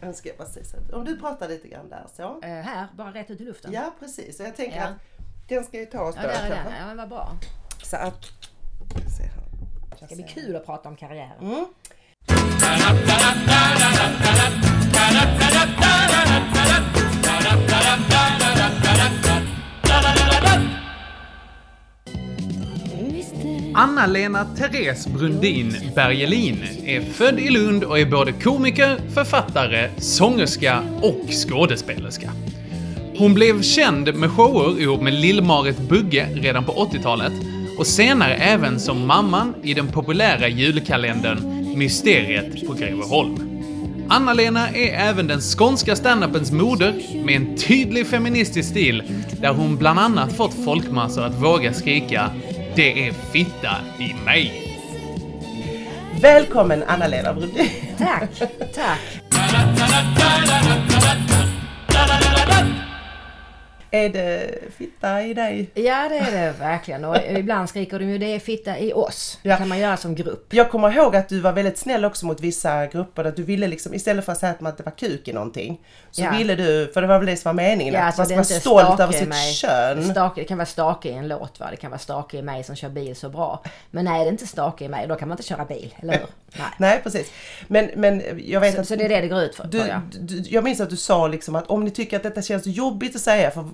Nu ska jag bara se så. Om du pratar lite grann där så. Eh, här, bara rätt ut i luften. Ja precis, så jag tänker Ja. att den ska ju ta oss Ja, där är den. Ja, men vad bra. Så att... se här. Det ska bli kul att prata om karriären. Mm. Anna-Lena Therese Brundin Bergelin är född i Lund och är både komiker, författare, sångerska och skådespelerska. Hon blev känd med shower ihop med Lill-Marit Bugge redan på 80-talet och senare även som mamman i den populära julkalendern Mysteriet på Greveholm. Anna-Lena är även den skånska standupens moder med en tydlig feministisk stil där hon bland annat fått folkmassor att våga skrika “Det är fitta i mig”. Välkommen Anna-Lena Brundin. Tack, tack. Är det fitta i dig? Ja, det är det verkligen. Och ibland skriker de ju det är fitta i oss. Det Ja. kan man göra som grupp. Jag kommer ihåg att du var väldigt snäll också mot vissa grupper. Att du ville liksom, istället för att säga att man inte var kuk i någonting. Så Ja. ville du, för det var väl det som var meningen, Ja, att alltså, man det ska vara stolt över sitt mig. kön. Stake, det kan vara stake i en låt va, det kan vara stake i mig som kör bil så bra. Men nej, det är inte stake i mig, då kan man inte köra bil, eller hur? Nej. Nej precis. Men, men jag vet Så, att så det är det det går ut för, du, jag. du, jag minns att du sa liksom att om ni tycker att detta känns jobbigt att säga, för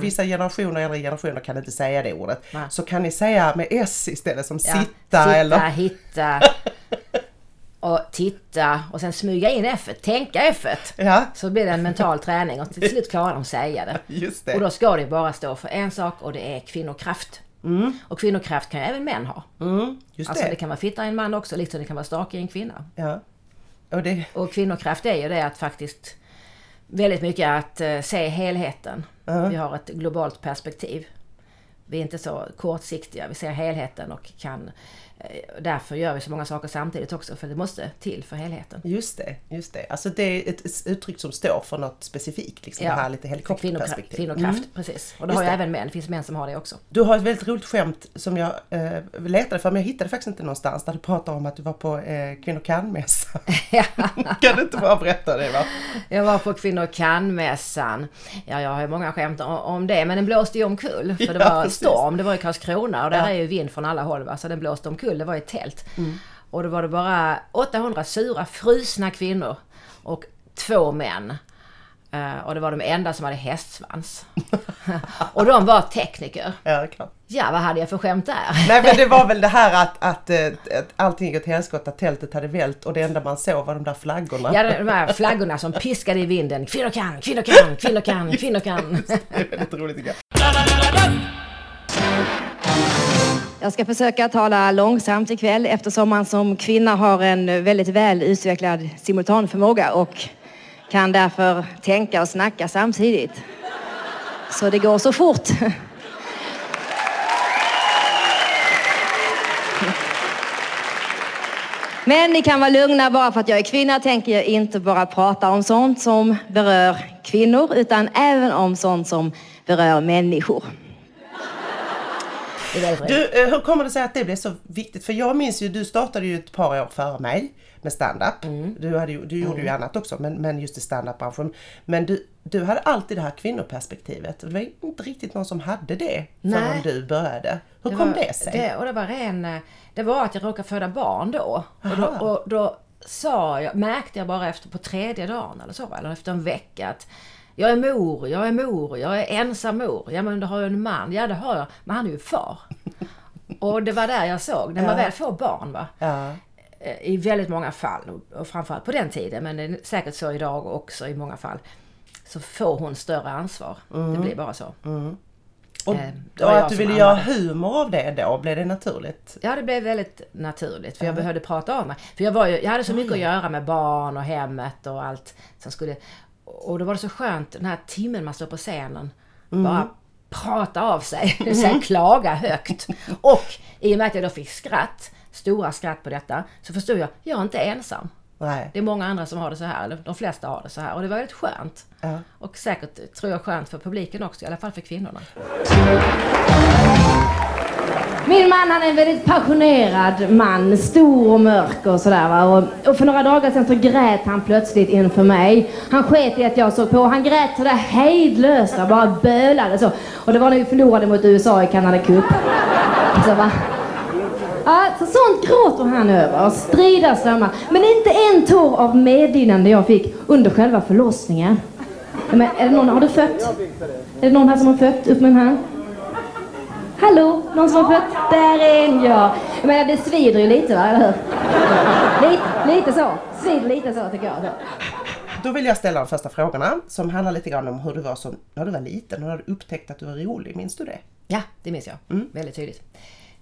vissa generationer, äldre generationer kan inte säga det ordet. Nej. Så kan ni säga med S istället som Ja, sitta, eller... hitta och titta och sen smyga in F, tänka F. Ja, Så blir det en mental träning och till slut klarar de att säga det. just Och det. då ska det bara stå för en sak och det är kvinnokraft. Och kvinnokraft kan ju även män ha. Mm, just Alltså det. det kan vara fitta i en man också, liksom det kan vara stake i en kvinna. Ja. Och det... Och kvinnokraft är ju det att faktiskt väldigt mycket att eh, se helheten. Uh-huh. Vi har ett globalt perspektiv. Vi är inte så kortsiktiga, vi ser helheten och kan eh, Därför gör vi så många saker samtidigt också, för det måste till för helheten. Just det, just det. Alltså det är ett uttryck som står för något specifikt, liksom Ja, det här lite För kvinnokraft, Mm. precis. Och det Just har ju även män, det finns män som har det också. Du har ett väldigt roligt skämt som jag eh, letade för men jag hittade faktiskt inte någonstans där du pratar om att du var på eh, Kvinnor kan-mässa. kan du inte bara berätta det va? Jag var på Kvinnor kan-mässan. Ja, jag har ju många skämt om det, men den blåste ju omkull. För det Ja, var precis. storm, det var i Karlskrona och där Ja. är ju vind från alla håll. Va? Så den blåste omkull, det var i ett tält. Och då var det bara 800 sura, frusna kvinnor och två män. Eh, och det var de enda som hade hästsvans. och de var tekniker. Ja, det är klart. Ja, vad hade jag för skämt där? Nej men det var väl det här att, att, eh, att allting gick åt helskotta, att tältet hade vält och det enda man såg var de där flaggorna. Ja, de här flaggorna som piskade i vinden. Kvinnor kan, kvinnor kan, kvinnor kan, kvinnor kan. Det är väldigt roligt tycker jag. Jag ska försöka tala långsamt ikväll eftersom man som kvinna har en väldigt väl utvecklad simultanförmåga och kan därför tänka och snacka samtidigt. Så det går så fort. Men ni kan vara lugna, bara för att jag är kvinna tänker jag inte bara prata om sånt som berör kvinnor utan även om sånt som berör människor. Det är väldigt roligt. Du, eh, hur kommer det sig att det blev så viktigt? För jag minns ju, du startade ju ett par år före mig med stand-up. Mm. Du, hade du gjorde ju annat också, men, men just i stand-up-branschen. Men du, du hade alltid det här kvinnoperspektivet. Det var inte riktigt någon som hade det förrän Nej. du började. Hur kom var, det sig? Det, och det var ren... eh, Det var att jag råkade föda barn då. Och då, och då sa jag, märkte jag bara efter på tredje dagen eller så, eller efter en vecka att jag är mor, jag är mor, jag är ensam mor. Ja men du har ju en man. Ja det har jag, men han är ju far. och det var där jag såg, när man Ja. väl får barn va. Ja. eh, I väldigt många fall, och framförallt på den tiden, men det är säkert så idag också i många fall. Så får hon större ansvar. Det blir bara så. Och, Eh, och jag att du ville göra humor av det då, blev det naturligt? Ja, det blev väldigt naturligt för jag behövde prata av mig. För jag, var ju, jag hade så mycket att göra med barn och hemmet och allt som skulle... Och då var det så skönt den här timmen man står på scenen. Bara prata av sig, det vill säga klaga högt. Och i och med att jag då fick skratt, stora skratt på detta, så förstod jag, jag är inte ensam. Nej. Det är många andra som har det så här, eller de flesta har det så här. Och det var väldigt skönt. Ja. Och säkert, tror jag, skönt för publiken också, i alla fall för kvinnorna. Min man han är en väldigt passionerad man, stor och mörk och sådär va. Och, och för några dagar sedan så grät han plötsligt inför mig. Han sket i att jag såg på. Han grät sådär hejdlöst och bara bölade så. Och det var när vi förlorade mot USA i Canada Cup. Så va. Ja, så sånt gråter han över, strida strömmar. Men inte en tår av medlidande jag fick under själva förlossningen. Men är det någon, har du fött? Är det någon här som har fött? Upp med en hand. Hallå, någon som har fött? Där är en ja. Jag menar det svider ju lite va, eller hur? Lite, lite så. Svider lite så tycker jag. Så. Då vill jag ställa de första frågorna som handlar lite grann om hur du var som, när du var liten och när du upptäckte att du var rolig. Minns du det? Ja, det minns jag. Mm. Väldigt tydligt.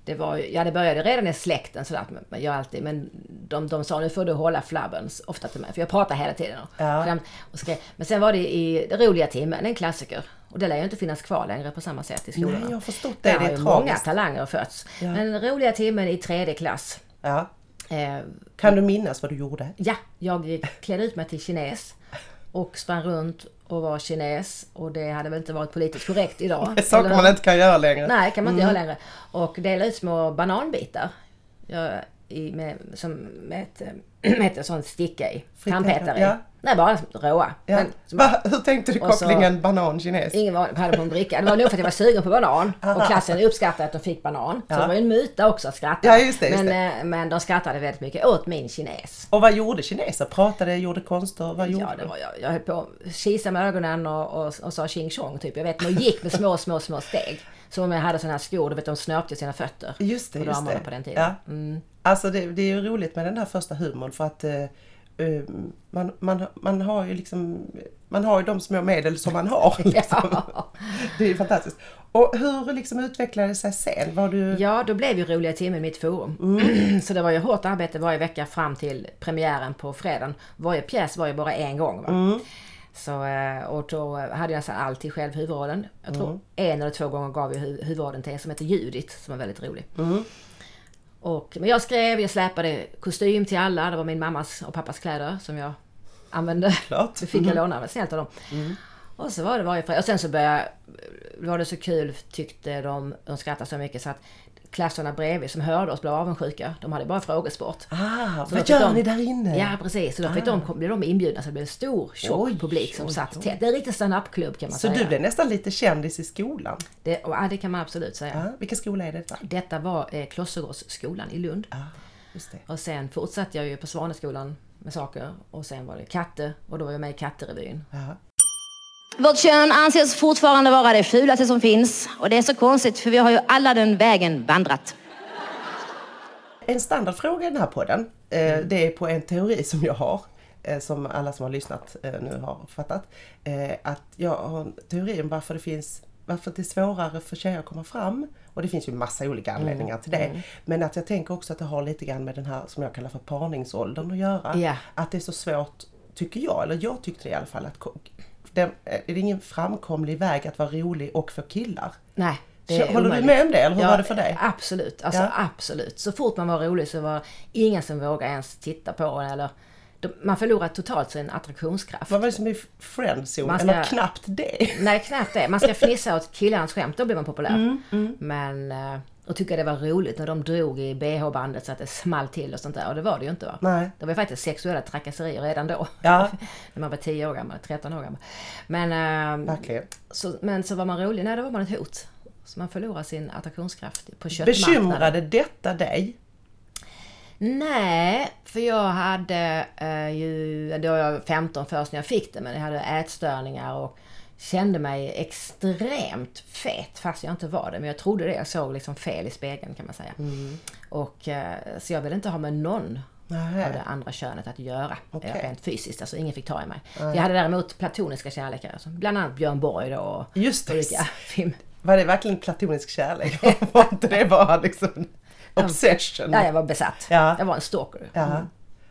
Det, var, ja, det började redan i släkten sådär, men jag alltid, men de, de sa nu får du hålla flabben ofta till mig, för jag pratar hela tiden. Ja. Och skrev, men sen var det i det roliga timmen, en klassiker. Och det lär ju inte finnas kvar längre på samma sätt i skolan. Nej, jag har förstått det. Där det har ju många talanger fötts. Ja. Men roliga timmen i tredje klass. Ja. Eh, kan du minnas vad du gjorde? Ja, jag klädde ut mig till kines och sprang runt och var kines och det hade väl inte varit politiskt korrekt idag. Det är saker man inte kan göra längre. Nej, kan man inte mm. göra längre. Och delade ut små bananbitar. Jag, i, med, som, med ett, ett sånt sticka i. Tandpetare ja. Nej, bara råa. Ja. Men, Va, hur tänkte du kopplingen banan-kines? Ingen var, hade på en bricka. Det var nog för att jag var sugen på banan. Och klassen uppskattade att de fick banan. Ja. Så det var ju en myta också att skratta. Ja, just det, just men, det. Eh, men de skrattade väldigt mycket åt min kines. Och vad gjorde kineser? Pratade, gjorde konster? Vad gjorde ja, det var jag. Jag höll på att kisa med ögonen och, och, och sa tjing tjong typ. Jag vet, de gick med små, små, små steg. Som om jag hade sådana här skor, du vet de snöpte sina fötter. Just det, just det. på den tiden. Ja. Mm. Alltså det, det, är ju roligt med den där första humorn för att uh, man, man, man har ju liksom man har ju de små medel som man har. Liksom. Ja. Det är fantastiskt. Och hur liksom utvecklade det sig sen? Var du... Ja, då blev ju Roliga timmen mitt forum. Mm. Så det var ju hårt arbete varje vecka fram till premiären på fredagen. Varje pjäs var ju bara en gång. Va? Mm. Så, eh, och då hade jag alltid själv huvudrollen. Jag tror mm. en eller två gånger gav jag huvudrollen till en som heter Judit, som var väldigt rolig. Mm. Och, men jag skrev, jag släpade kostym till alla. Det var min mammas och pappas kläder som jag använde. Klart. Det fick jag mm. låna snällt av dem. Mm. Och så var det varje fredag. Och sen så började, var det så kul tyckte de, de skrattade så mycket så att klasserna bredvid som hörde oss blev avundsjuka. De hade bara frågesport. Ah, vad gör de, ni där inne? Ja precis, så då fick ah. de, blev de inbjudna så det blev en stor tjock oj, publik som oj, satt tätt. Det är en riktig standup-klubb kan man så säga. Så du blev nästan lite kändis i skolan? Det, ja det kan man absolut säga. Ah, vilken skola är detta? Detta var eh, Klostergårdsskolan i Lund. Ah, just det. Och sen fortsatte jag ju på Svaneskolan med saker och sen var det Katte och då var jag med i Katterevyn. Vårt kön anses fortfarande vara det fulaste som finns och det är så konstigt för vi har ju alla den vägen vandrat. En standardfråga i den här podden, eh, mm. det är på en teori som jag har, eh, som alla som har lyssnat eh, nu har fattat. Att jag har en teori om varför det finns varför det är svårare för tjejer att komma fram. Och det finns ju massa olika mm, anledningar till det. Mm. Men att jag tänker också att det har lite grann med den här som jag kallar för parningsåldern att göra. Yeah. Att det är så svårt, tycker jag, eller jag tyckte det i alla fall, att det är ingen framkomlig väg att vara rolig och för killar. Nej. Håller omöjligt. du med om det eller hur ja, var det för dig? Absolut, alltså ja. absolut. Så fort man var rolig så var ingen som vågade ens titta på en eller man förlorar totalt sin attraktionskraft. Vad var det som i friendzone? Ska, eller knappt det? Nej, knappt det. Man ska fnissa åt killarnas skämt, då blir man populär. Mm, mm. Men, eh, och tycka det var roligt när de drog i bh-bandet så att det small till och sånt där. Och det var det ju inte va? Nej. Det var faktiskt sexuella trakasserier redan då. Ja. när man var 10 år gammal, 13 år gammal. Men, Verkligen. Så, men så var man rolig, nej då var man ett hot. Så man förlorar sin attraktionskraft på köttmarknaden. Bekymrade detta dig? Nej, för jag hade eh, ju, då var jag 15 först när jag fick det, men jag hade ätstörningar och kände mig extremt fet fast jag inte var det. Men jag trodde det. Jag såg liksom fel i spegeln kan man säga. Mm. Och, eh, så jag ville inte ha med någon Nähe. av det andra könet att göra. Okay. Rent fysiskt, alltså ingen fick ta i mig. Jag hade däremot platoniska kärlekar. Alltså, bland annat Björn Borg då. Och Just det. Olika film. Var det verkligen platonisk kärlek? var inte det bara liksom Obsession. Ja, jag var besatt. Ja. Jag var en stalker. Ja. Mm.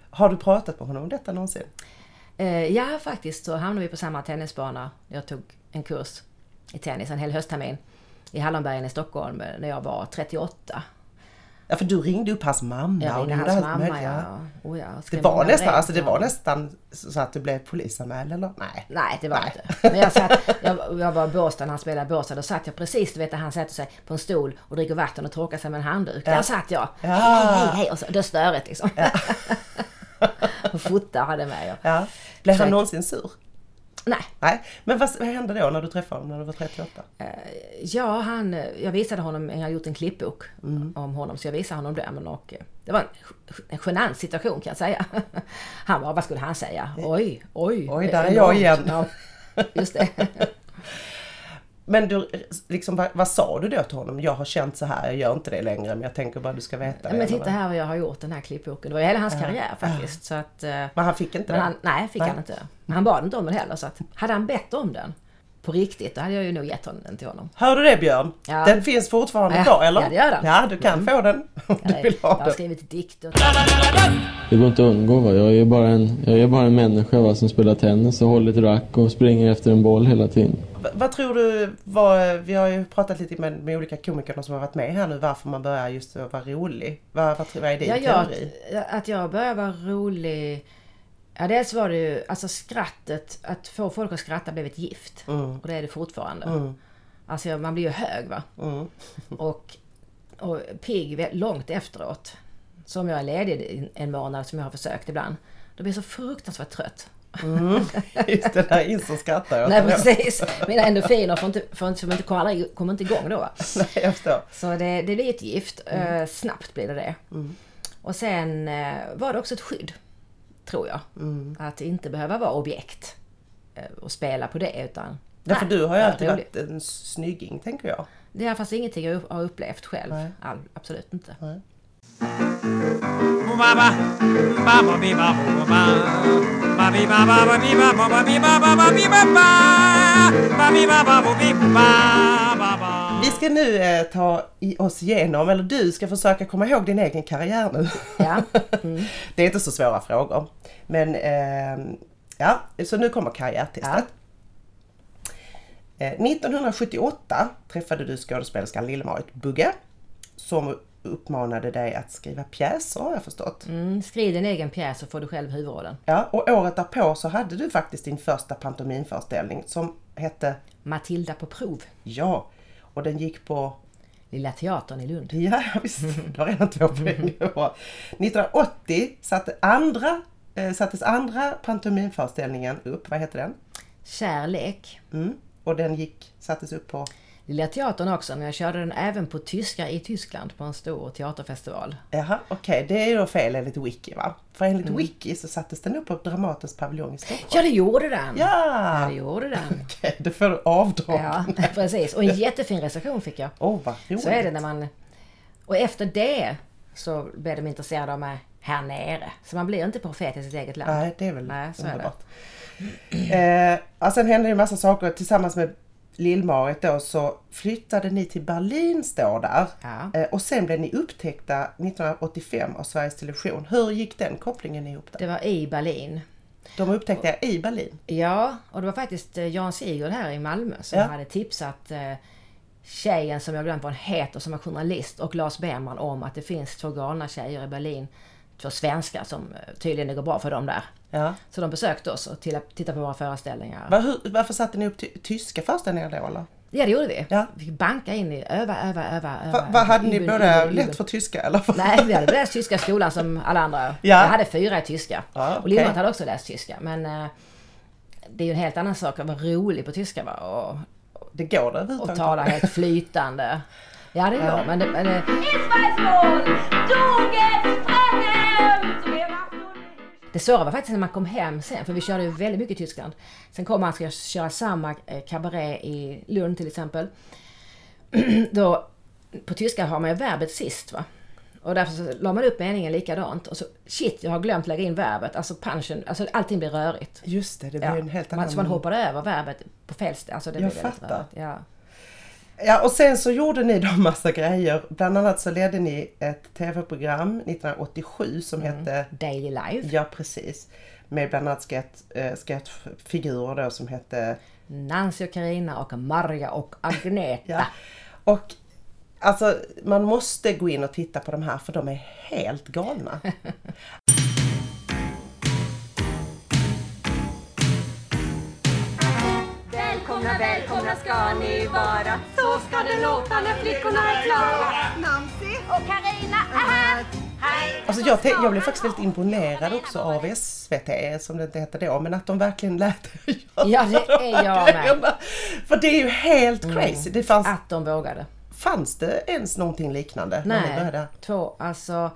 Har du pratat med honom om detta någonsin? Eh, ja, faktiskt så hamnade vi på samma tennisbana. Jag tog en kurs i tennis en hel hösttermin i Hallonbergen i Stockholm när jag var 38. Ja, för du ringde upp hans mamma. Jag och ringde du hans mamma, möjligt, ja. Oh, ja. Det var nästan, alltså det ja. var nästan så att du blev polisanmäld eller? Nej. Nej, det var det inte. Men jag, satt, jag, jag var i Båstad när han spelade i Båstad. Då satt jag precis, du vet, där han sätter sig på en stol och dricker vatten och torkar sig med en handduk. Där satt jag. Ja. Hej, hej, hej. Och så, det är störigt liksom. och fotar hade med. Och, Ja. Blev han någonsin sur? Nej, Nej. Men vad, vad hände då när du träffade honom när du var 38? ja, han, jag visade honom, jag hade gjort en klippbok Mm. om honom, så jag visade honom den. Och eh, det var en, en genant situation kan jag säga. Han var, vad skulle han säga? Oj, oj. Oj, där är jag igen. Ja, just det. Men du, liksom, vad, vad sa du då till honom? Jag har känt så här, jag gör inte det längre men jag tänker bara du ska veta det. men titta här vad jag har gjort, den här klippboken. Det var hela hans karriär faktiskt. Så att, eh, Men han fick inte det? han, nej, fick Nej. han inte. Men han bad inte om den heller. Så att, hade han bett om den på riktigt, då hade jag ju nog gett honom den till honom. Hör du det Björn? Ja. Den finns fortfarande Ja, kvar eller? ja, det gör den. Ja, du kan få den om du vill jag ha har den. skrivit dikt och... Det går inte att undgå. Va? Jag är bara en, jag är bara en människa va? som spelar tennis och håller ett rack och springer efter en boll hela tiden. Vad tror du, var, vi har ju pratat lite med, med olika komiker som har varit med här nu, varför man börjar just att vara rolig. Vad, vad, vad är din Ja, jag, teori? att jag började vara rolig... Ja, dels var det ju, alltså skrattet, att få folk att skratta blev ett gift. Och det är det fortfarande. Alltså man blir ju hög va. Och, och pigg långt efteråt. Så om jag är ledig en månad, som jag har försökt ibland, då blir jag så fruktansvärt trött. Just det där som skrattar jag. Nej precis, mina endorfiner får inte, får inte, inte, kommer, aldrig, kommer inte igång då. Nej, jag förstår. Så det, det blir ett gift. Eh, snabbt blir det det. Och sen eh, var det också ett skydd, tror jag. Att inte behöva vara objekt eh, och spela på det utan... Ja, för nej, du har ju alltid varit en snygging tänker jag. Det är fast ingenting jag har upplevt själv. Nej. All, absolut inte. Vi ska nu eh, ta i oss igenom, eller du ska försöka komma ihåg din egen karriär nu. Ja. Det är inte så svåra frågor. Men eh, ja, så nu kommer karriärtestet. Eh, 1978 träffade du skådespelerskan Lill-Marit Bugge som uppmanade dig att skriva pjäser har jag förstått. Mm, skriv din egen pjäs så får du själv huvudrollen. Ja, och året därpå så hade du faktiskt din första pantomimföreställning som hette Matilda på prov. Ja, och den gick på Lilla Teatern i Lund. Ja, visst. Det var redan två poäng. Det var bra. 1980 satte andra, eh, sattes andra pantomimföreställningen upp. Vad heter den? Kärlek. Mm. Och den gick, sattes upp på... Lilla Teatern också, men jag körde den även på tyska i Tyskland på en stor teaterfestival. Jaha, okej. Det är ju då fel enligt Wiki va? För enligt Wiki så sattes den upp på Dramatens paviljong i Stockholm. Ja, det gjorde den! Ja! Ja, det gjorde den. Okej, då får du avdrag. Ja, precis. Och en jättefin recension fick jag. Åh, vad roligt. Så är det när man... Och efter det så blev de intresserade av mig här nere. Så man blir inte profet i sitt eget land. Nej, det är väl Nej, så är det. underbart. Eh, ja, sen hände det en massa saker. Tillsammans med Lill-Marit då så flyttade ni till Berlin står där. Ja. Eh, och sen blev ni upptäckta 1985 av Sveriges Television. Hur gick den kopplingen ihop där? Det var i Berlin. De upptäckte er i Berlin. Ja, och det var faktiskt eh, Jan Sigurd här i Malmö som Ja. hade tipsat eh, tjejen som jag glömt vad hon heter som är journalist och Lars Bergman om att det finns två galna tjejer i Berlin. Två svenskar som eh, tydligen det går bra för dem där. Ja. Så de besökte oss och tittade på våra föreställningar. Var, hur, varför satte ni upp ty- tyska föreställningar då eller? Ja, det gjorde vi. Ja. Vi fick banka in i, öva, öva, öva, öva. Va, vad hade ni båda üben, lätt för tyska eller? Nej, vi hade läst tyska i skolan som alla andra. Ja. Jag hade fyra i tyska. Ja, Och okej. Lindmark hade också läst tyska. Men eh, det är ju en helt annan sak att vara rolig på tyska va? Och, Det går det och tala helt flytande. Ja, det går. Men, det, men det, det svåra var faktiskt när man kom hem sen. För vi körde ju väldigt mycket i Tyskland. Sen kom man ska köra samma eh, kabaré i Lund till exempel. Då, på tyska har man ju verbet sist va. Och därför så la man upp meningen likadant. Och så shit, jag har glömt lägga in verbet. Alltså punchen, alltså allting blir rörigt. Just det, det blir Ja. en helt annan... så man hoppade över verbet på fel ställe. Alltså det Jag fattar. rörigt. Ja. Ja, och sen så gjorde ni då massa grejer. Bland annat så ledde ni ett tv-program 1987 som Mm. hette Daily Life. Ja, precis. Med bland annat äh, skettfigurer då som hette... Nancy och Karina och Marja och Agneta. Ja. Och Alltså, man måste gå in och titta på de här för de är helt galna. Välkomna, ska ni vara. Så ska det låta när flickorna är klara. Nancy och Karina är här. Hej! Alltså jag, jag blev faktiskt väldigt imponerad också av SVT, som det inte hette då, men att de verkligen lät göra Ja, det de är här jag med. För det är ju helt crazy. Det fanns, Att de vågade. fanns det ens någonting liknande när Nej, började? två, alltså.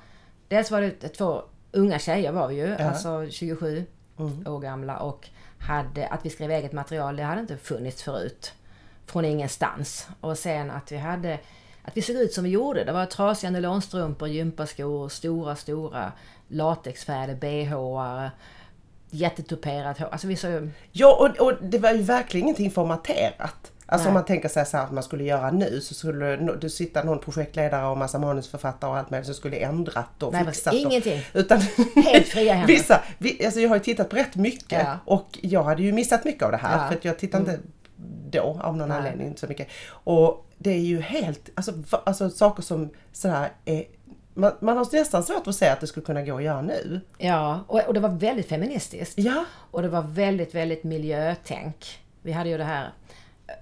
Dels var det två unga tjejer var vi ju, alltså 27 Mm. år gamla och hade, att vi skrev eget material, det hade inte funnits förut. Från ingenstans. Och sen att vi hade, att vi såg ut som vi gjorde. Det var trasiga nylonstrumpor, gympaskor, stora, stora latexfärgade bhar, jättetuperat hår. Alltså vi såg ju... Ja, och, och det var ju verkligen ingenting formaterat. Alltså Nej. om man tänker sig så här att man skulle göra nu så skulle det sitta någon projektledare och massa manusförfattare och allt möjligt som skulle ändrat och Nej, fixat. ingenting. Och, utan Helt fria händer. Vissa, vi, alltså jag har ju tittat på rätt mycket Ja. och jag hade ju missat mycket av det här Ja. Mm. för att jag tittade inte då av någon Nej. anledning inte så mycket. Och det är ju helt, alltså, alltså saker som sådär är man, man har nästan svårt att säga att det skulle kunna gå att göra nu. Ja, och, och det var väldigt feministiskt. Ja. Och det var väldigt, väldigt miljötänk. Vi hade ju det här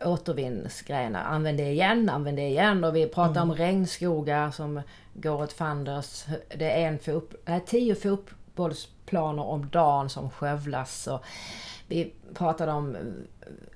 återvinnsgrejerna. Använd det igen, använd det igen. Och vi pratade Mm. om regnskogar som går åt fanders. Det är en fot, nej, tio fotbollsplaner om dagen som skövlas. Och vi pratade om eh,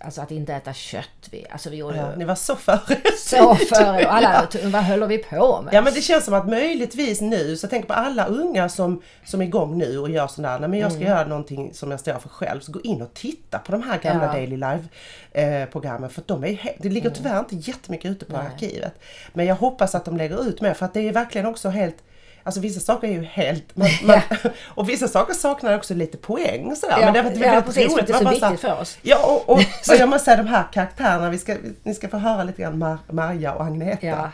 alltså att inte äta kött. Vi, alltså vi gjorde Ja, ni var så före så före. Och alla, vad håller vi på med? Ja men det känns som att möjligtvis nu, så jag tänker på alla unga som, som är igång nu och gör sådär, nej men jag ska Mm. göra någonting som jag står för själv, så gå in och titta på de här gamla Ja. Daily Live eh, för de är, det ligger tyvärr inte jättemycket ute på Mm. Nej. arkivet. Men jag hoppas att de lägger ut mer för att det är verkligen också helt Alltså vissa saker är ju helt... Man, man, och vissa saker saknar också lite poäng sådär. Ja, men det, är ja, väldigt precis, för att det är så viktigt såhär- för oss. Ja och, och, och jag måste säga de här karaktärerna, vi ska, ni ska få höra lite grann Mar, Marja och Agneta. Ja,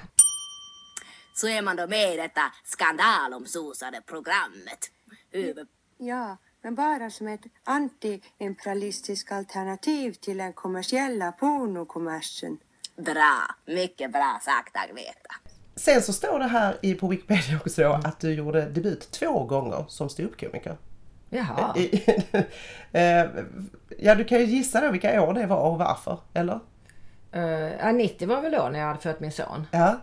så är man då med i detta skandalomsusade programmet. Över Ja, men bara som ett anti-imperialistiskt alternativ till den kommersiella pornokommersen. bra, mycket bra sagt Agneta. Sen så står det här i, på Wikipedia också då att du gjorde debut två gånger som ståuppkomiker. jaha. Eh, ja, du kan ju gissa då vilka år det var och varför, eller? Uh, ja, 90 var väl då när jag hade fött min son. Ja.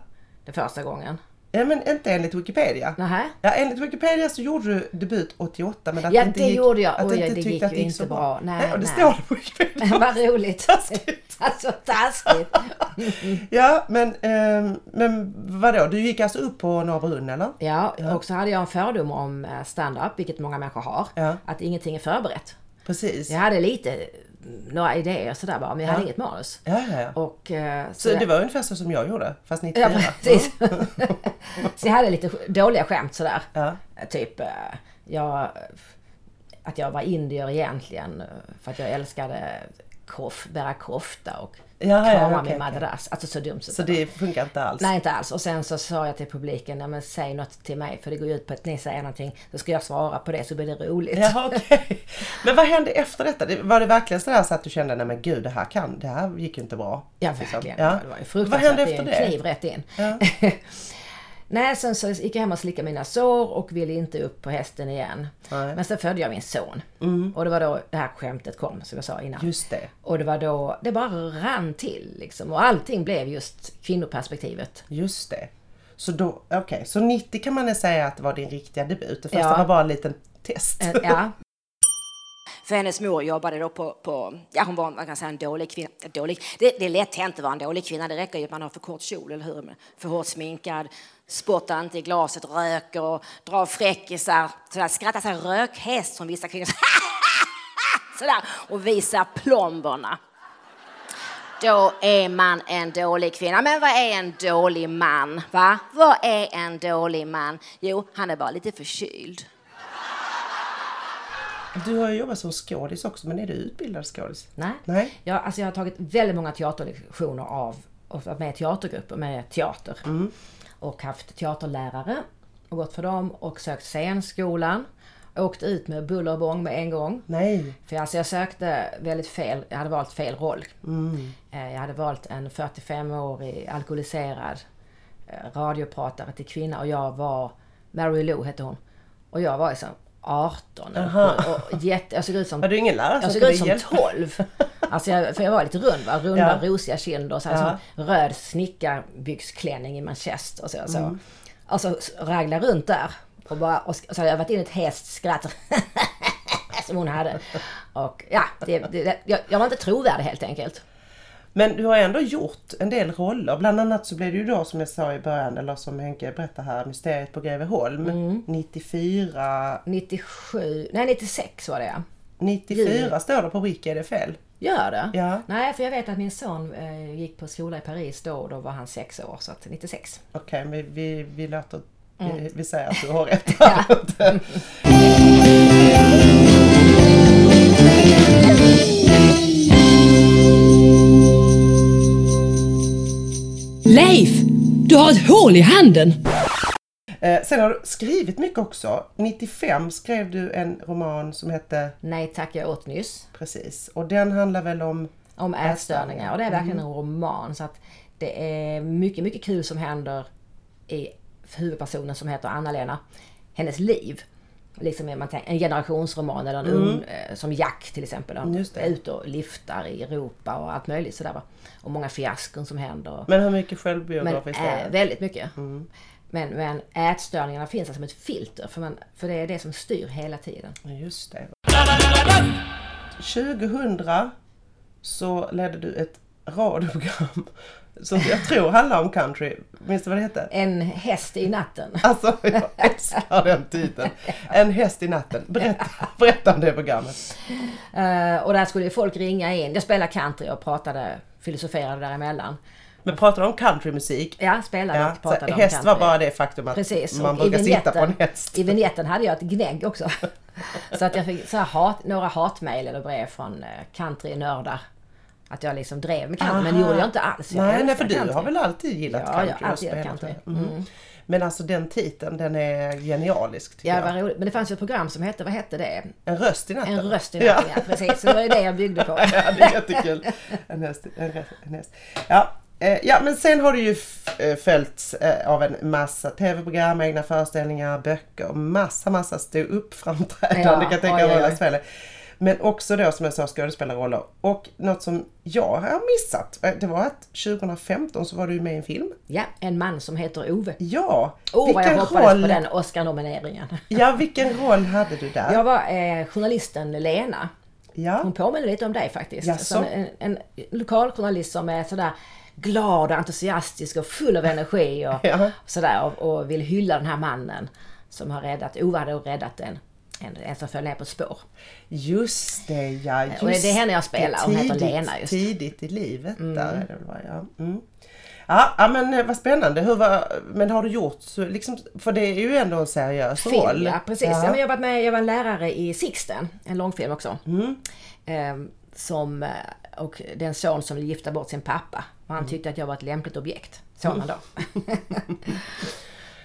Det första gången. Ja, men inte enligt Wikipedia. Nähä? Ja, enligt Wikipedia så gjorde du debut 88 men att Ja, inte det gick, gjorde jag. Att Oj, du det inte gick tyckte att ju det gick inte så bra. bra. Nej, och det nej. står det på Wikipedia. Vad roligt. Taskigt. alltså taskigt. Ja, men, ehm, men vadå, du gick alltså upp på Norra Brunn eller? Ja, och så hade jag en fördom om eh, stand-up, vilket många människor har. Ja. Att ingenting är förberett. Precis. Jag hade lite, några idéer sådär bara, men jag hade Ja. inget manus. Ja, ja, ja. Och, eh, Så det var ungefär så som jag gjorde, fast 94. Ja, precis. så jag hade lite dåliga skämt sådär. Ja. Typ, eh, jag, att jag var indier egentligen eh, för att jag älskade kof, bära kofta och Ja, ja, krama okej, min okej. madrass. Alltså så dumt. Så det funkar inte alls? Nej, inte alls. Och sen så sa jag till publiken, nej men säg något till mig för det går ju ut på att ni säger någonting. Så ska jag svara på det så blir det roligt. Ja, okej. Men vad hände efter detta? Det- Var det verkligen sådär så att du kände, nej men gud det här kan, det här gick ju inte bra? Ja, Liksom. verkligen. Ja. Det var ju Vad fruktansvärt. hände Det är efter en det? kniv rätt in. Ja. Nej, sen så gick jag hem och slickade mina sår och ville inte upp på hästen igen. Nej. Mm. Men sen födde jag min son. Och det var då det här skämtet kom, som jag sa innan. Just det. Och det var då, det bara rann till liksom. Och allting blev just kvinnoperspektivet. Just det. Så då, okej, så 90 kan man säga att det var din riktiga debut. Det första Ja. var bara en liten test. Eh, Ja, För hennes mor jobbade då på, på ja hon var man kan säga en dålig kvinna. Dålig, det, det är lätt hänt att vara en dålig kvinna, det räcker ju att man har för kort kjol, eller hur? För hårt sminkad, spottar inte i glaset, röker och drar fräckisar, sådär, skrattar sådär rökhäst som vissa kvinnor sådär, och visar plomberna. Då är man en dålig kvinna. Men vad är en dålig man? Va? Vad är en dålig man? Jo, han är bara lite förkyld. Du har ju jobbat som skådis också, men är du utbildad skådis? nej. Nej. Jag, alltså jag har tagit väldigt många teaterlektioner av, och varit med i teatergrupper med teater. Och haft teaterlärare och gått för dem och sökt scenskolan. Åkt ut med buller och bång med en gång. Nej. För alltså jag sökte väldigt fel, jag hade valt fel roll. Eh, Jag hade valt en 45-årig alkoholiserad eh, radiopratare till kvinna och jag var, Mary Lou hette hon. Och jag var liksom 18 Aha. och, och jätte, jag såg ut som jag såg ut som hjälpa? 12. Alltså jag, för jag var lite rund va? Runda Ja. rosiga kinder och så här, Ja. röd snickarbyxklänning i manchester och så. så. Mm. Och så ragla runt där. Och, bara, och så hade jag varit in ett hästskratt. som hon hade. Och ja, det, det, jag, jag var inte trovärdig helt enkelt. Men du har ändå gjort en del roller. Bland annat så blev det ju då som jag sa i början, eller som Henke berättade här, Mysteriet på Greveholm. Mm. 94, 97, nej 96 var det ja. 94 står det på Wiki, är det fel? Gör det? Ja. Nej, för jag vet att min son eh, gick på skola i Paris då och då var han sex år, så att 96. Okej, men vi, vi låter... Mm. Vi, vi säger att du har rätt. Leif, du har ett hål i handen. Eh, sen har du skrivit mycket också. 95 skrev du en roman som hette Nej tack, jag åt nyss. Precis. Och den handlar väl om... Om ätstörningar och det är verkligen Mm. en roman så att det är mycket, mycket kul som händer i huvudpersonen som heter Anna-Lena. Hennes liv. Liksom tänker, en generationsroman eller en Mm. ung, eh, som Jack till exempel. Han är ute och liftar i Europa och allt möjligt sådär va. Och många fiaskon som händer. Men hur mycket självbiografiskt är det? väldigt mycket. Men, men ätstörningarna finns alltså som ett filter för, man, för det är det som styr hela tiden. Just det. 2000 så ledde du ett radioprogram som jag tror handlar om country. Minns du vad det hette? En häst i natten. Alltså jag älskar den titeln. En häst i natten. Berätta, berätta om det programmet. Eh, och där skulle folk ringa in. Jag spelade country och pratade, filosoferade däremellan. Men pratar du om countrymusik? Ja, spelade Ja, och pratade om häst var country. bara det faktum att Precis. man brukar sitta på en häst. I vignetten hade jag ett gnägg också. så att jag fick så hat, några hatmejl eller brev från eh, countrynördar. Att jag liksom drev med country, men det Aha. gjorde jag inte alls. Jag Nej, nej, för du country. har väl alltid gillat Ja, country? har alltid gillat country. det. Mm. Men alltså den titeln, den är genialisk Ja, var roligt. Men det fanns ju ett program som hette, vad hette det? En röst i natten. En röst i natten, ja. precis. Så det var ju det jag byggde på. ja, det är jättekul. En häst, en, häst. Ja, ja, men sen har du ju f- eh, följts eh, av en massa tv-program, egna föreställningar, böcker, massa, massa stå upp framträdanden Ja, kan jag tänka mig alla kvällar. Men också då som jag sa skådespelarroller. Och något som jag har missat, eh, det var att 2015 så var du med i en film. Ja, en man som heter Ove. Ja, Åh, vad jag hoppades roll, på den Oscar-nomineringen. ja, vilken roll hade du där? Jag var eh, journalisten Lena. Ja. Hon påminner lite om dig faktiskt. Jaså? Som en, en lokaljournalist som är sådär glad och entusiastisk och full av energi och Ja. sådär och, och vill hylla den här mannen som har räddat, Ove hade räddat en, en, en som föll ner på ett spår. Just det ja, just Och det är henne jag spelar, det. hon heter Tidigt- Lena just. Tidigt i livet där är det väl va? Ja. Mm. Ja, ja men eh, vad spännande. Hur var, men har du gjort så liksom, för det är ju ändå en seriös Film, roll. ja precis. Ja. men jag, varit med, jag var lärare i Sixten, en långfilm också. Mm. Ehm, som, eh, och det är en son som vill gifta bort sin pappa. Och Mm. han tyckte att jag var ett lämpligt objekt. Sonen då.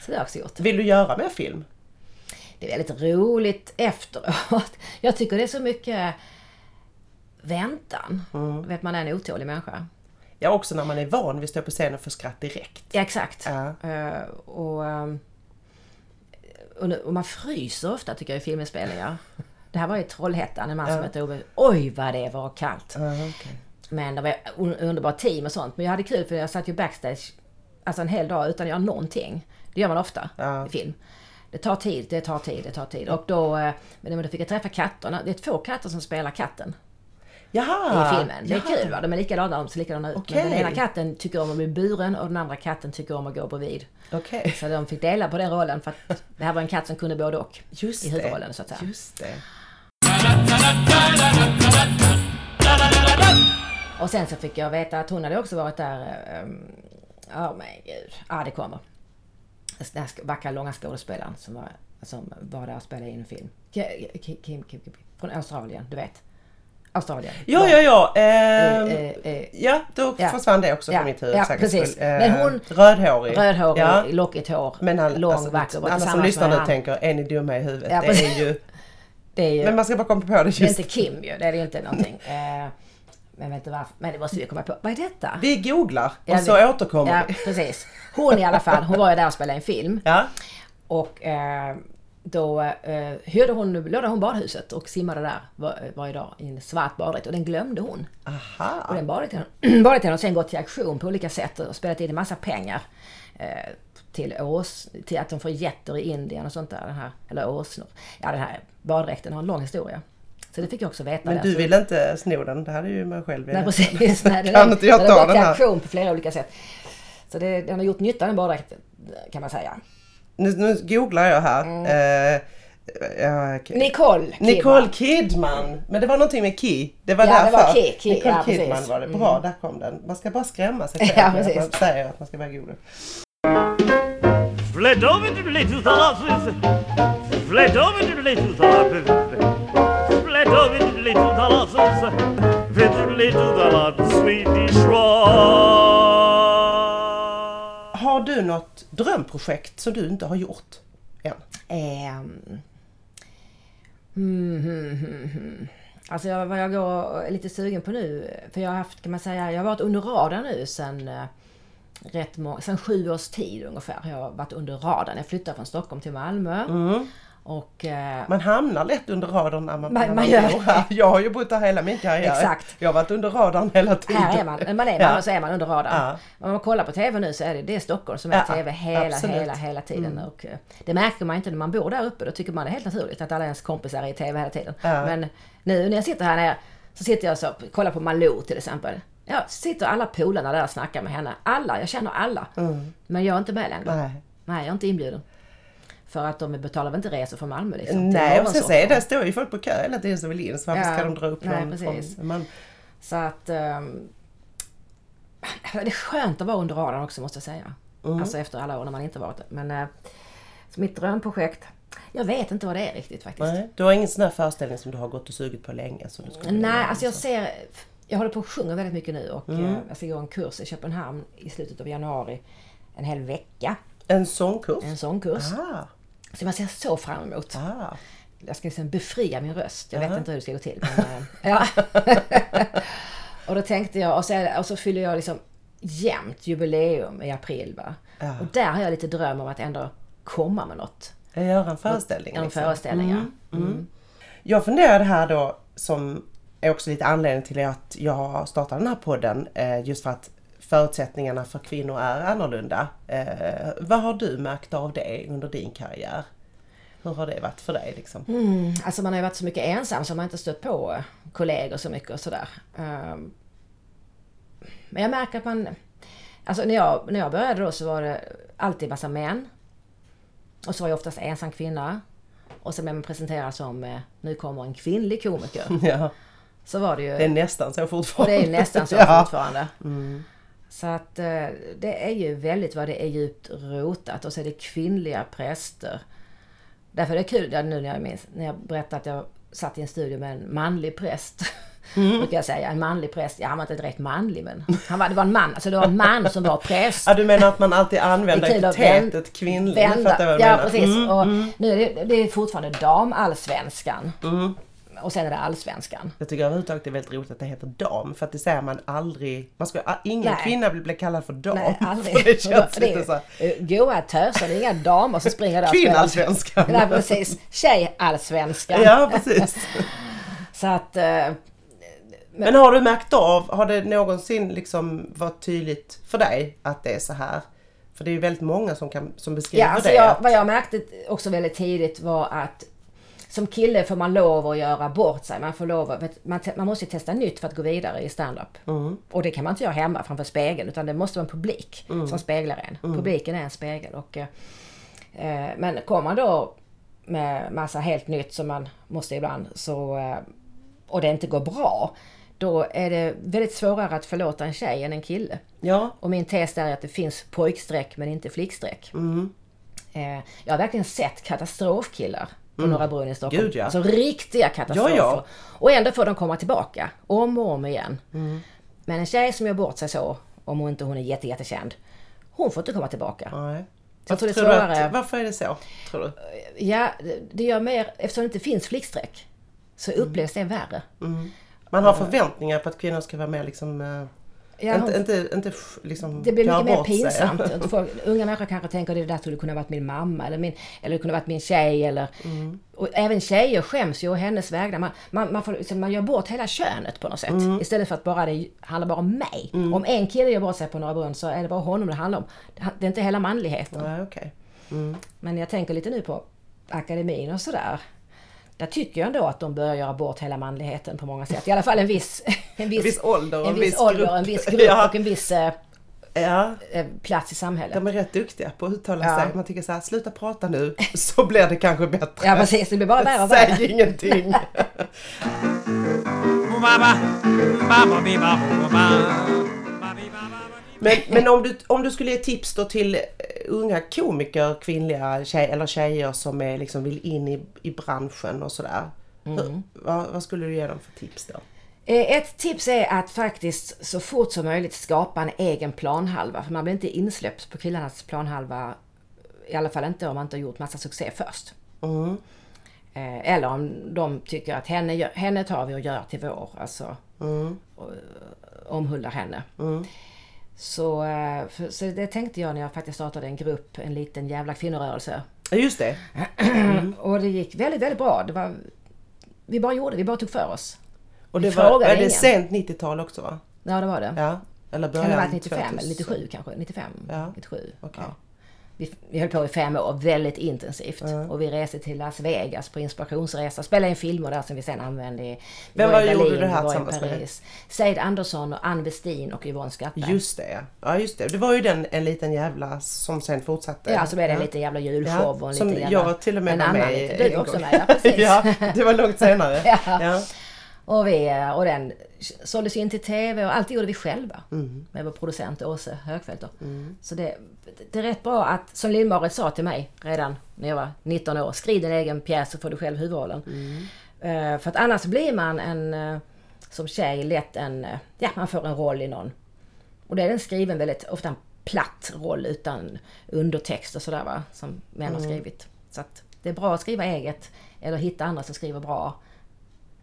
så det har jag också gjort. Vill du göra mer film? Det är väldigt roligt efteråt. Jag tycker det är så mycket väntan. Mm. Vet, man är en otålig människa. Ja, också när man är van vid att stå på scen och få skratt direkt. Ja, exakt. Ja. Eh, och, ehm, och, man fryser ofta tycker jag i filminspelningar. Det här var i Trollhättan, en man som Ja. hette Ove. Oj vad det var kallt. Ja, okej. Men det var underbart team och sånt. Men jag hade kul för jag satt ju backstage alltså en hel dag utan att göra någonting. Det gör man ofta Ja. i film. Det tar tid, det tar tid, det tar tid. Och då, eh, men då fick jag träffa katterna. Det är två katter som spelar katten Jaha! i filmen. Det är jaha. kul va? De är likadana, de ser likadana ut. Okej. Men den ena katten tycker om att bli buren och den andra katten tycker om att gå bredvid. Okej. Så de fick dela på den rollen för att det här var en katt som kunde både och. Just I huvudrollen så att säga. Just det. Och sen så fick jag veta att hon hade också varit där. Ja men gud. Ja det kommer. Den här vackra långa skådespelaren som var, som var där och spelade in en film. Ki- Kim, Kim, Kim, från Australien, du vet. Australien. Ja, ja, ja. ehm, Eh, eh, eh, ja, då ja. försvann det också Ja, från mitt huvud. ja, precis. skull. Men Eh, hon- Rödhårig. Rödhårig, Ja. lockigt hår, Men han, lång, alltså, vacker. Alla som lyssnar nu tänker, är ni dumma i huvudet? Ja, det är ju... Det är ju... Men man ska bara komma på det Det är just. inte Kim ju, det är det inte någonting. Men vet inte varför. Men det måste vi komma på. Vad är detta? Vi googlar och Ja, så vi- återkommer Ja, vi. precis. Hon i alla fall, hon var ju där och spelade en film. Ja. Och eh, då eh, hyrde hon, lånade hon badhuset och simmade där var, varje dag i en svart baddräkt och den glömde hon. Och Aha. den baddräkten har sen gått till auktion på olika sätt och spelat in en massa pengar. Eh, till ås, till att de får getter i Indien och sånt där. Den här, eller åsnor. Ja den här baddräkten har en lång historia. Så det fick jag också veta. Men där. du Så- vill inte sno den? Det hade ju man själv Nej precis. Nej, den, Kan inte jag den ta har den till här? auktion på flera olika sätt. Så det, den har gjort nytta den baddräkten kan man säga. Nu, nu googlar jag här. Eh, ja, okej. Nicole Kidman. Nicole Kidman. Men det var någonting med Key. Det var Ja, det därför. var Key, Key, Nicole ja, precis. Kidman var det. Bra, där kom den. Man ska bara skrämma sig Ja, själv när precis. man säger att man ska vara god. Fled over to the little Fled to the little Talassus. Swedish rock. Har du något drömprojekt som du inte har gjort än? Hmm, hmm, hmm, hmm. Alltså jag, vad jag går lite sugen på nu, för jag har haft, kan man säga, jag har varit under radarn nu sen eh, rätt må- sen sju års tid ungefär. Jag har varit under radarn. Jag flyttade från Stockholm till Malmö. Mm. Och eh, Man hamnar lätt under radarn när man, Man- man gör här. Jag har ju bott här hela min karriär. Exakt. Jag har varit under radarn hela tiden. här är man, man är Ja. Malmö så är man under radarn. Ja. Om man kollar på TV nu så är det, det är Stockholm som är Ja, TV hela, absolut. hela, hela tiden. Mm. Och eh, det märker man inte när man bor där uppe. Då tycker man det är helt naturligt att alla ens kompisar är i TV hela tiden. Ja. Men nu när jag sitter här nere så sitter jag så kollar på Malou till exempel. Ja, sitter alla polarna där och snackar med henne. Alla, jag känner alla. Mm. Men jag är inte med längre. Nej. Nej, jag är inte inbjuden. För att de betalar väl inte resor från Malmö liksom. Nej, och sen morgonsoffan. det, står ju folk på kö hela tiden som vill in. Så varför Ja, ska de dra upp nej, någon precis. från... Man, Så att... ehm, det är skönt att vara under radarn också måste jag säga. Mm. Alltså efter alla år när man inte varit det. Men uh, så mitt drömprojekt, jag vet inte vad det är riktigt faktiskt. nej, du har ingen sån här föreställning som du har gått och sugit på länge? Som du skulle Nej, alltså jag ser... Jag håller på att sjunga väldigt mycket nu och Mm. eh, jag ska gå en kurs i Köpenhamn i slutet av januari. En hel vecka. En sångkurs? En sångkurs. Ah. Så man ser så fram emot. Ah. Jag ska liksom befria min röst. Jag Ja. vet inte hur det ska gå till. Men, eh, ja. och då tänkte jag, och så, och så fyller jag liksom jämnt jubileum i april. Va? Ja. Och där har jag lite dröm om att ändå komma med något. Göra en föreställning? En liksom. föreställning, ja. Mm. Mm. Jag funderade här då, som är också lite anledning till att jag startade den här podden, eh, just för att förutsättningarna för kvinnor är annorlunda. Eh, vad har du märkt av det under din karriär? Hur har det varit för dig? Liksom? Mm, alltså man har ju varit så mycket ensam så man har inte stött på kollegor så mycket och sådär. Ehm, Men jag märker att man... Alltså när jag, när jag började då så var det alltid massa män. Och så var jag oftast ensam kvinna. Och sen blev man presenterad som eh, nu kommer en kvinnlig komiker. Ja. Så var det ju. Det är nästan så Och fortfarande. det är nästan så Ja. fortfarande. Mm. Så att eh, det är ju väldigt vad det är djupt rotat. Och så är det kvinnliga präster. Därför är det kul ja, nu när jag minns, när jag berättade att jag satt i en studio med en manlig präst. Mm. Brukar jag säga. En manlig präst. Ja, han var inte direkt manlig men han var, det var en man. Alltså det var en man som var präst. Ja, du menar att man alltid använder epitetet kvinnlig? Vända. Ja, menar. precis. Mm, och mm. nu är det, det är fortfarande damallsvenskan. Mm. Och sen är det allsvenskan. Jag tycker överhuvudtaget det är väldigt roligt att det heter dam för att det säger man aldrig. Man ska, ingen Nej. kvinna vill bli kallad för dam. Nej, För aldrig. det känns det lite så eh, goa töser, det är inga damer som springer där. Kvinnallsvenskan. Nej, precis. Tjejallsvenskan. Ja, precis. Så att... eh, Men har du märkt av, har det någonsin liksom varit tydligt för dig att det är så här? För det är ju väldigt många som, kan, som beskriver Ja, alltså det. jag, vad jag märkte också väldigt tidigt var att som kille får man lov att göra bort sig. Man, får lov att, man, man måste testa nytt för att gå vidare i stand-up. Mm. Och det kan man inte göra hemma framför spegeln utan det måste vara en publik Mm. som speglar en. Mm. Publiken är en spegel. Och, eh, eh, men kommer man då med massa helt nytt som man måste ibland så, eh, och det inte går bra. Då är det väldigt svårare att förlåta en tjej än en kille. Ja. Och min tes är att det finns pojkstreck men inte flickstreck. Mm. Eh, jag har verkligen sett katastrofkillar på Mm. Norra Brunn i Stockholm. Gud, ja. Alltså riktiga katastrofer. Ja, ja. Och ändå får de komma tillbaka. Om och om igen. Mm. Men en tjej som gör bort sig så, om hon inte hon är jätte, jättekänd. Hon får inte komma tillbaka. Nej. Jag tror Tror att- varför är det så? Tror du? Ja, det- gör mer, eftersom det inte finns flickstreck. Så upplevs det värre. Mm. Man har förväntningar på att kvinnor ska vara mer liksom... Ja, hon- inte, inte liksom Det blir mycket mer pinsamt. Folk, unga människor kanske tänker att det där skulle kunna varit min mamma eller, min, eller det kunde varit min tjej. Eller, Mm. och även tjejer skäms ju å hennes vägnar. Man, man, man, får, liksom, man gör bort hela könet på något sätt. Mm. Istället för att bara det handlar bara om mig. Om en kille gör bort sig på Norra Brunn så är det bara honom det handlar om. Det- är inte hela manligheten. Nej, okej. Mm. Men jag tänker lite nu på akademin och sådär. Där tycker jag ändå att de börjar göra bort hela manligheten på många sätt. I alla fall en viss, en viss, viss ålder och en en viss viss ålder, en viss grupp Ja. och en viss eh, Ja, eh, plats i samhället. de är rätt duktiga på att uttala Ja. sig. Man tycker så här, sluta prata nu så blir det kanske bättre. Ja precis, det blir bara värre och värre. Säg ingenting. Men, men om, du, om du skulle ge tips då till eh, unga komiker, kvinnliga tjej, eller tjejer som är, liksom vill in i, i branschen och sådär. Hur- Vad, vad skulle du ge dem för tips då? Eh, Ett tips är att faktiskt så fort som möjligt skapa en egen planhalva. För man blir inte insläppt på killarnas planhalva. I alla fall inte om man inte har gjort massa succé först. Mm. Eh, Eller om de tycker att henne, henne tar vi och gör till vår. Alltså Mm. eh, omhuldar henne. Mm. Så, för, så det tänkte jag när jag faktiskt startade en grupp, en liten jävla kvinnorörelse. Just det. Och det gick väldigt, väldigt bra. Det var, vi bara gjorde, vi bara tog för oss. Och det var, är det sent 90-tal också va? Ja, det var det. Ja. Eller Kan det ha början varit 95 eller 2000? 97 kanske? 95? Ja. 97. Okej. Ja. Vi, vi höll på i fem år, väldigt intensivt. Ja. Och vi reste till Las Vegas på inspirationsresa. Spelade in filmer där som vi sen använde i Vem var var- gjorde Berlin, det här var tillsammans med? Paris. Seid Andersson och Ann Westin och Yvonne Skattberg. Just det ja. ja. just det. Det var ju den en liten jävla som sen fortsatte. Ja, så blev det en liten jävla julshow och en Som liten jävla... jag till och med var med i Du var också med, ja precis. ja, det var långt senare. Ja. Och, vi, och den såldes in till TV och allt gjorde vi själva. Mm. Med vår producent Åse Högfeldt. då. Så det, det är rätt bra att, som Lill-Marit sa till mig redan när jag var 19 år, skriv din egen pjäs så får du själv huvudrollen. Eh, för att annars blir man en, eh, som tjej lätt en, eh, ja man får en roll i någon. Och det är den skriven väldigt, ofta en platt roll utan undertext och sådär va, som män har Mm. skrivit. Så att det är bra att skriva eget, eller hitta andra som skriver bra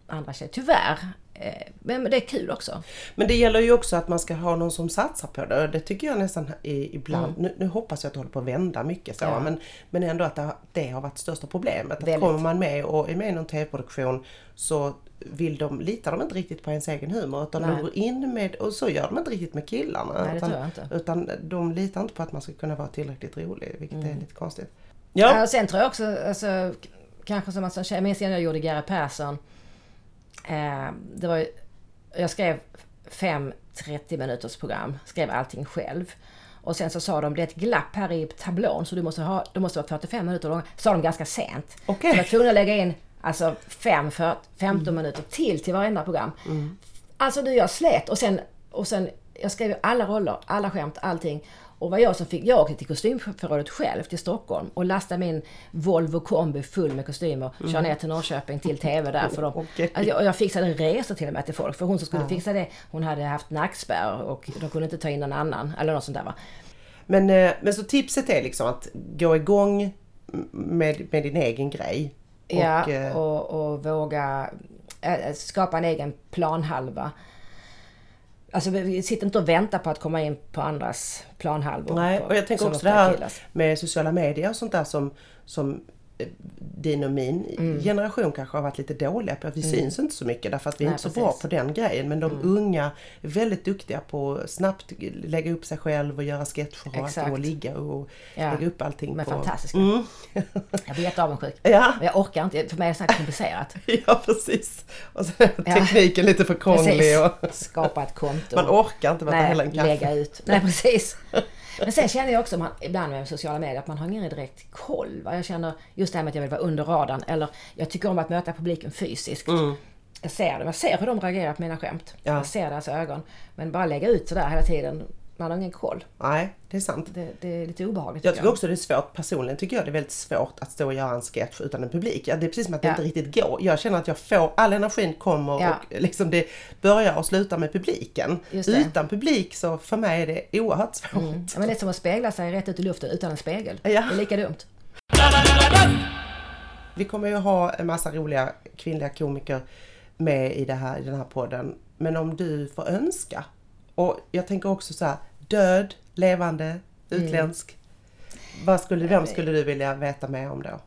andra tjejer. Tyvärr. Eh, Men det är kul också. Men det gäller ju också att man ska ha någon som satsar på det. Det tycker jag nästan ibland. Nu, nu hoppas jag att det håller på att vända mycket så. Mm. Ja. Men, men ändå att det, har- det har varit största problemet. Att Väldigt. kommer man med och är med i någon tv-produktion så vill de, litar de inte riktigt på ens egen humor. Utan de Nej. går in med, och så gör de inte riktigt med killarna. Nej, utan, jag utan de litar inte på att man ska kunna vara tillräckligt rolig. Vilket Mm. är lite konstigt. Ja. Och sen tror jag också, alltså, kanske som att som tjej, jag minns när jag gjorde Gary Persson. Eh, det var ju, jag skrev fem 30 minuters program, skrev allting själv. Och sen så sa de, det är ett glapp här i tablån så du måste ha, du måste vara 45 minuter lång. Sa de ganska sent. Okej. Så jag var tvungen att lägga in alltså 5, för 15 minuter till till varenda program. Alltså du, jag slet och sen, och sen jag skrev alla roller, alla skämt, allting. Och var jag som fick, jag åkte till kostymförrådet själv till Stockholm och lastade min Volvo kombi full med kostymer, kör ner till Norrköping till TV där för dem. Okej. Alltså, jag, jag fixade resor till och med till folk, för hon som skulle fixa det, hon hade haft nackspärr och de kunde inte ta in någon annan, eller något sånt där va. men, eh, men så tipset är liksom att gå igång med, med din egen grej. Ja, Och, eh, och, och våga äh, skapa en egen planhalva. Alltså vi- sitter inte och väntar på att komma in på andras planhalvor. Nej, och jag tänker också det här med sociala medier och sånt där som, som din och min Mm. generation kanske har varit lite dåliga på. Att vi syns inte så mycket därför att vi är Nej, inte så precis. Mm. bra på den grejen. Men de unga är väldigt duktiga på att snabbt lägga upp sig själv och göra sketcher och, allting och ligga och Ja, lägga upp allting är på... fantastiska. Mm. Jag blir jätteavundsjuk. Ja. Men jag orkar inte, för mig är det så komplicerat. ja, precis. Och så är tekniken lite för krånglig. Och Skapa ett konto. man orkar inte Nej, hela en kaffe. lägga ut. Nej, precis. Men sen känner jag också man, ibland med sociala medier att man har ingen direkt koll. Va? Jag känner just det här med att jag vill vara under radarn. Eller jag tycker om att möta publiken fysiskt. Jag ser dem, jag ser hur de reagerar på mina skämt. Ja. Jag ser deras ögon. Men bara lägga ut sådär hela tiden, man har ingen koll. Nej, det är sant. Det, det är lite obehagligt. Jag tycker också det är svårt, personligen tycker jag det är väldigt svårt att stå och göra en sketch utan en publik. Ja, det är precis som att det Ja. inte riktigt går. Jag känner att jag får, all energin kommer Ja. och liksom det börjar och slutar med publiken. Utan publik så för mig är det oerhört svårt. Ja, men det är som att spegla sig rätt ut i luften utan en spegel. Det är lika dumt. Vi kommer ju ha en massa roliga kvinnliga komiker med i, det här, i den här podden. Men om du får önska. Och jag tänker också så här, död, levande, utländsk. Vad skulle, vem skulle du vilja veta mer om då?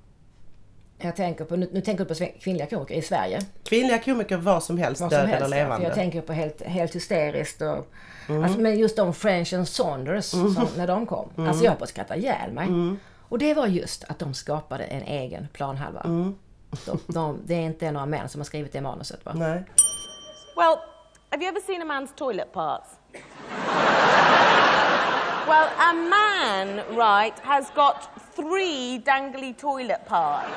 Jag tänker på, nu, nu tänker du på kvinnliga komiker i Sverige. Kvinnliga komiker, vad som helst, Vad som död helst, eller levande. Jag tänker på helt, helt hysteriskt och... Alltså, men just de French and Saunders, som, när de kom. Alltså jag höll på att skratta ihjäl mig. Och det var just att de skapade en egen planhalva. De, de, det är inte några män som har skrivit det manuset va? Nej. Well, have you ever seen a man's toilet parts? well, a man, right, has got three dangly toilet parts.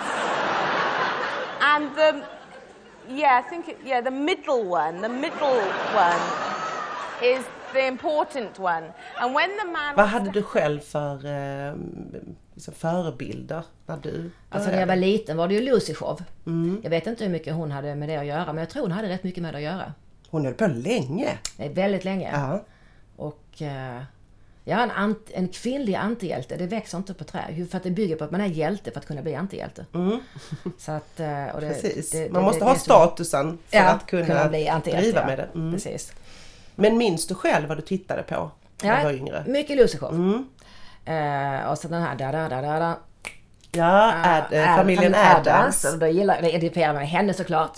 And the, yeah, I think, it, yeah, the middle one, the middle one is the important one. And when the man... Vad hade du själv för eh, liksom förebilder när du Alltså när jag var började? liten var det ju Lucy show. Jag vet inte hur mycket hon hade med det att göra men jag tror hon hade rätt mycket med det att göra. Hon höll på länge. Det är väldigt länge. Ja. Och eh, ja, en, ant, en kvinnlig antihjälte, det växer inte på träd. Ju För att det bygger på att man är hjälte för att kunna bli antihjälte. Så att, eh, och det, Precis. det- det- Man måste det- ha det statusen för Ja, att kunna, kunna bli driva med det. Mm. Precis. Men minns du själv vad du tittade på när du var yngre? mycket Lucy show. Eh, och så den här da da da da da. Ja, Ad, eh, familjen Addams. Gillar jag, identifierar med henne såklart.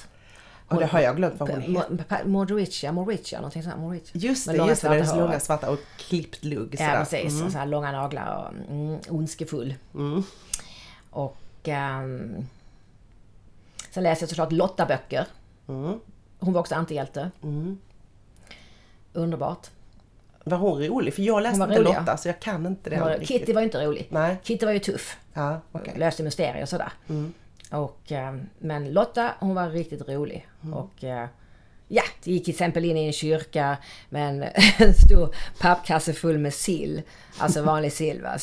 Och det har jag glömt vad hon heter. Mordoricia, Moricia, någonting sånt. Moricia. Just det, just det. Hår. långa svarta och klippt lugg. Ja precis, Mm. och så här långa naglar och mm, ondskefull. Och ehm, sen läste jag såklart Lotta-böcker. Mm. Hon var också antihjälte. Underbart. Var hon rolig? För jag läste inte rolig, ja. Lotta så jag kan inte det var. Kitty var ju inte rolig. Nej. Kitty var ju tuff. Ja. Mm. Löste mysterier och sådär. Och, ehm, men Lotta hon var riktigt rolig. Mm. Och eh, ja, det gick till exempel in i en kyrka med en, stor pappkasse full med sill. Alltså vanlig sill, va?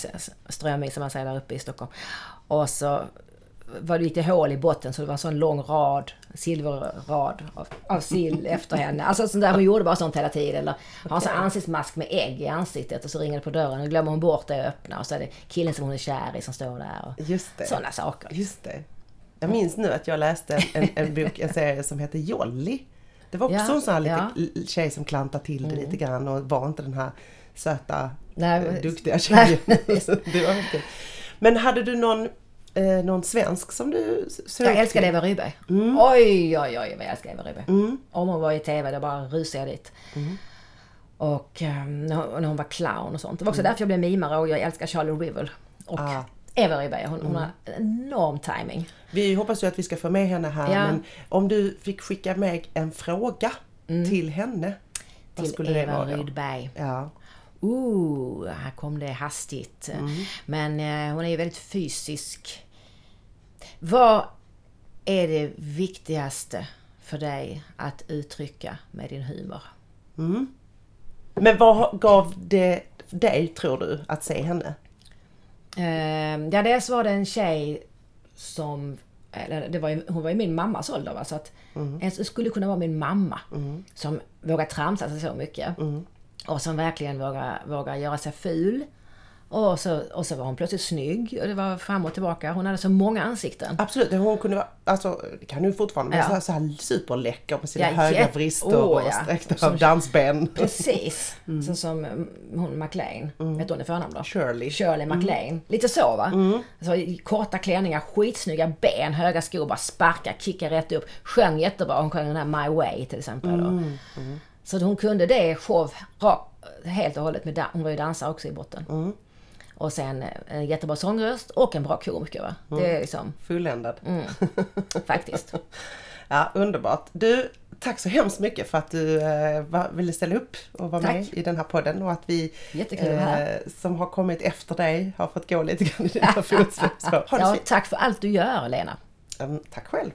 Strömming som man säger där uppe i Stockholm. Och så var det lite hål i botten så det var en sån lång rad, silverrad av, av sill efter henne. Alltså sånt där, hon gjorde bara sånt hela tiden. Eller har en sån ansiktsmask med ägg i ansiktet och så ringer det på dörren och glömmer hon bort det och öppnar och så är det killen som hon är kär i som står där. Och Just det. Sådana saker. Just det. Jag minns nu att jag läste en, en, bok, en serie som heter Jolly. Det var också Ja, en sån här lite ja. tjej som klantade till det lite grann och var inte den här söta, Nej, eh, duktiga tjejen. Men hade du någon, eh, någon svensk som du s- såg Jag älskar till? Eva Rydberg. Mm. Oj, oj, oj vad jag älskar Eva Rydberg. Om hon var i TV, då bara rusade jag dit. Och um, när hon när hon var clown och sånt. Det var också därför jag blev mimare och jag älskar Charlie Rivel. Och Ah. Eva Rydberg, hon, hon har enorm timing. Vi hoppas ju att vi ska få med henne här Ja. men om du fick skicka med en fråga till henne. Vad Till skulle det Eva vara då? Rydberg. Ja. Ooh, här kom det hastigt. Men eh, hon är ju väldigt fysisk. Vad är det viktigaste för dig att uttrycka med din humor? Men vad gav det dig tror du att se henne? Eh, ja, dels var det en tjej som... Eller det var ju, hon var ju min mammas ålder va, så att en som skulle kunna vara min mamma. Som vågar tramsa sig så mycket. Och som verkligen vågar, vågar göra sig ful. Och så, och så var hon plötsligt snygg och det var fram och tillbaka. Hon hade så många ansikten. Absolut, hon kunde vara, alltså det kan hon fortfarande, men Ja. så, här, så här superläcker med sina Ja, höga vrister åh, och ja. sträckta Som- dansben. Precis. Så som mm, hon McLean. Vet du hon är förnamn då? Shirley. Shirley MacLaine. Lite så va? Så, i korta klänningar, skitsnygga ben, höga skor, bara sparka, kicka rätt upp. Sjöng jättebra. Hon sjöng den här My Way till exempel. då. Så att hon kunde det show helt och hållet. Med hon var ju dansare också i botten. Och sen eh, en jättebra sångröst och en bra komiker. Va? Det är liksom, Fulländad. faktiskt. Ja, underbart. Du, tack så hemskt mycket för att du eh, var, ville ställa upp och vara Tack. med i den här podden och att vi eh, som har kommit efter dig har fått gå lite grann i dina fotspår. Ja, tack för allt du gör Lena. Mm, tack själv.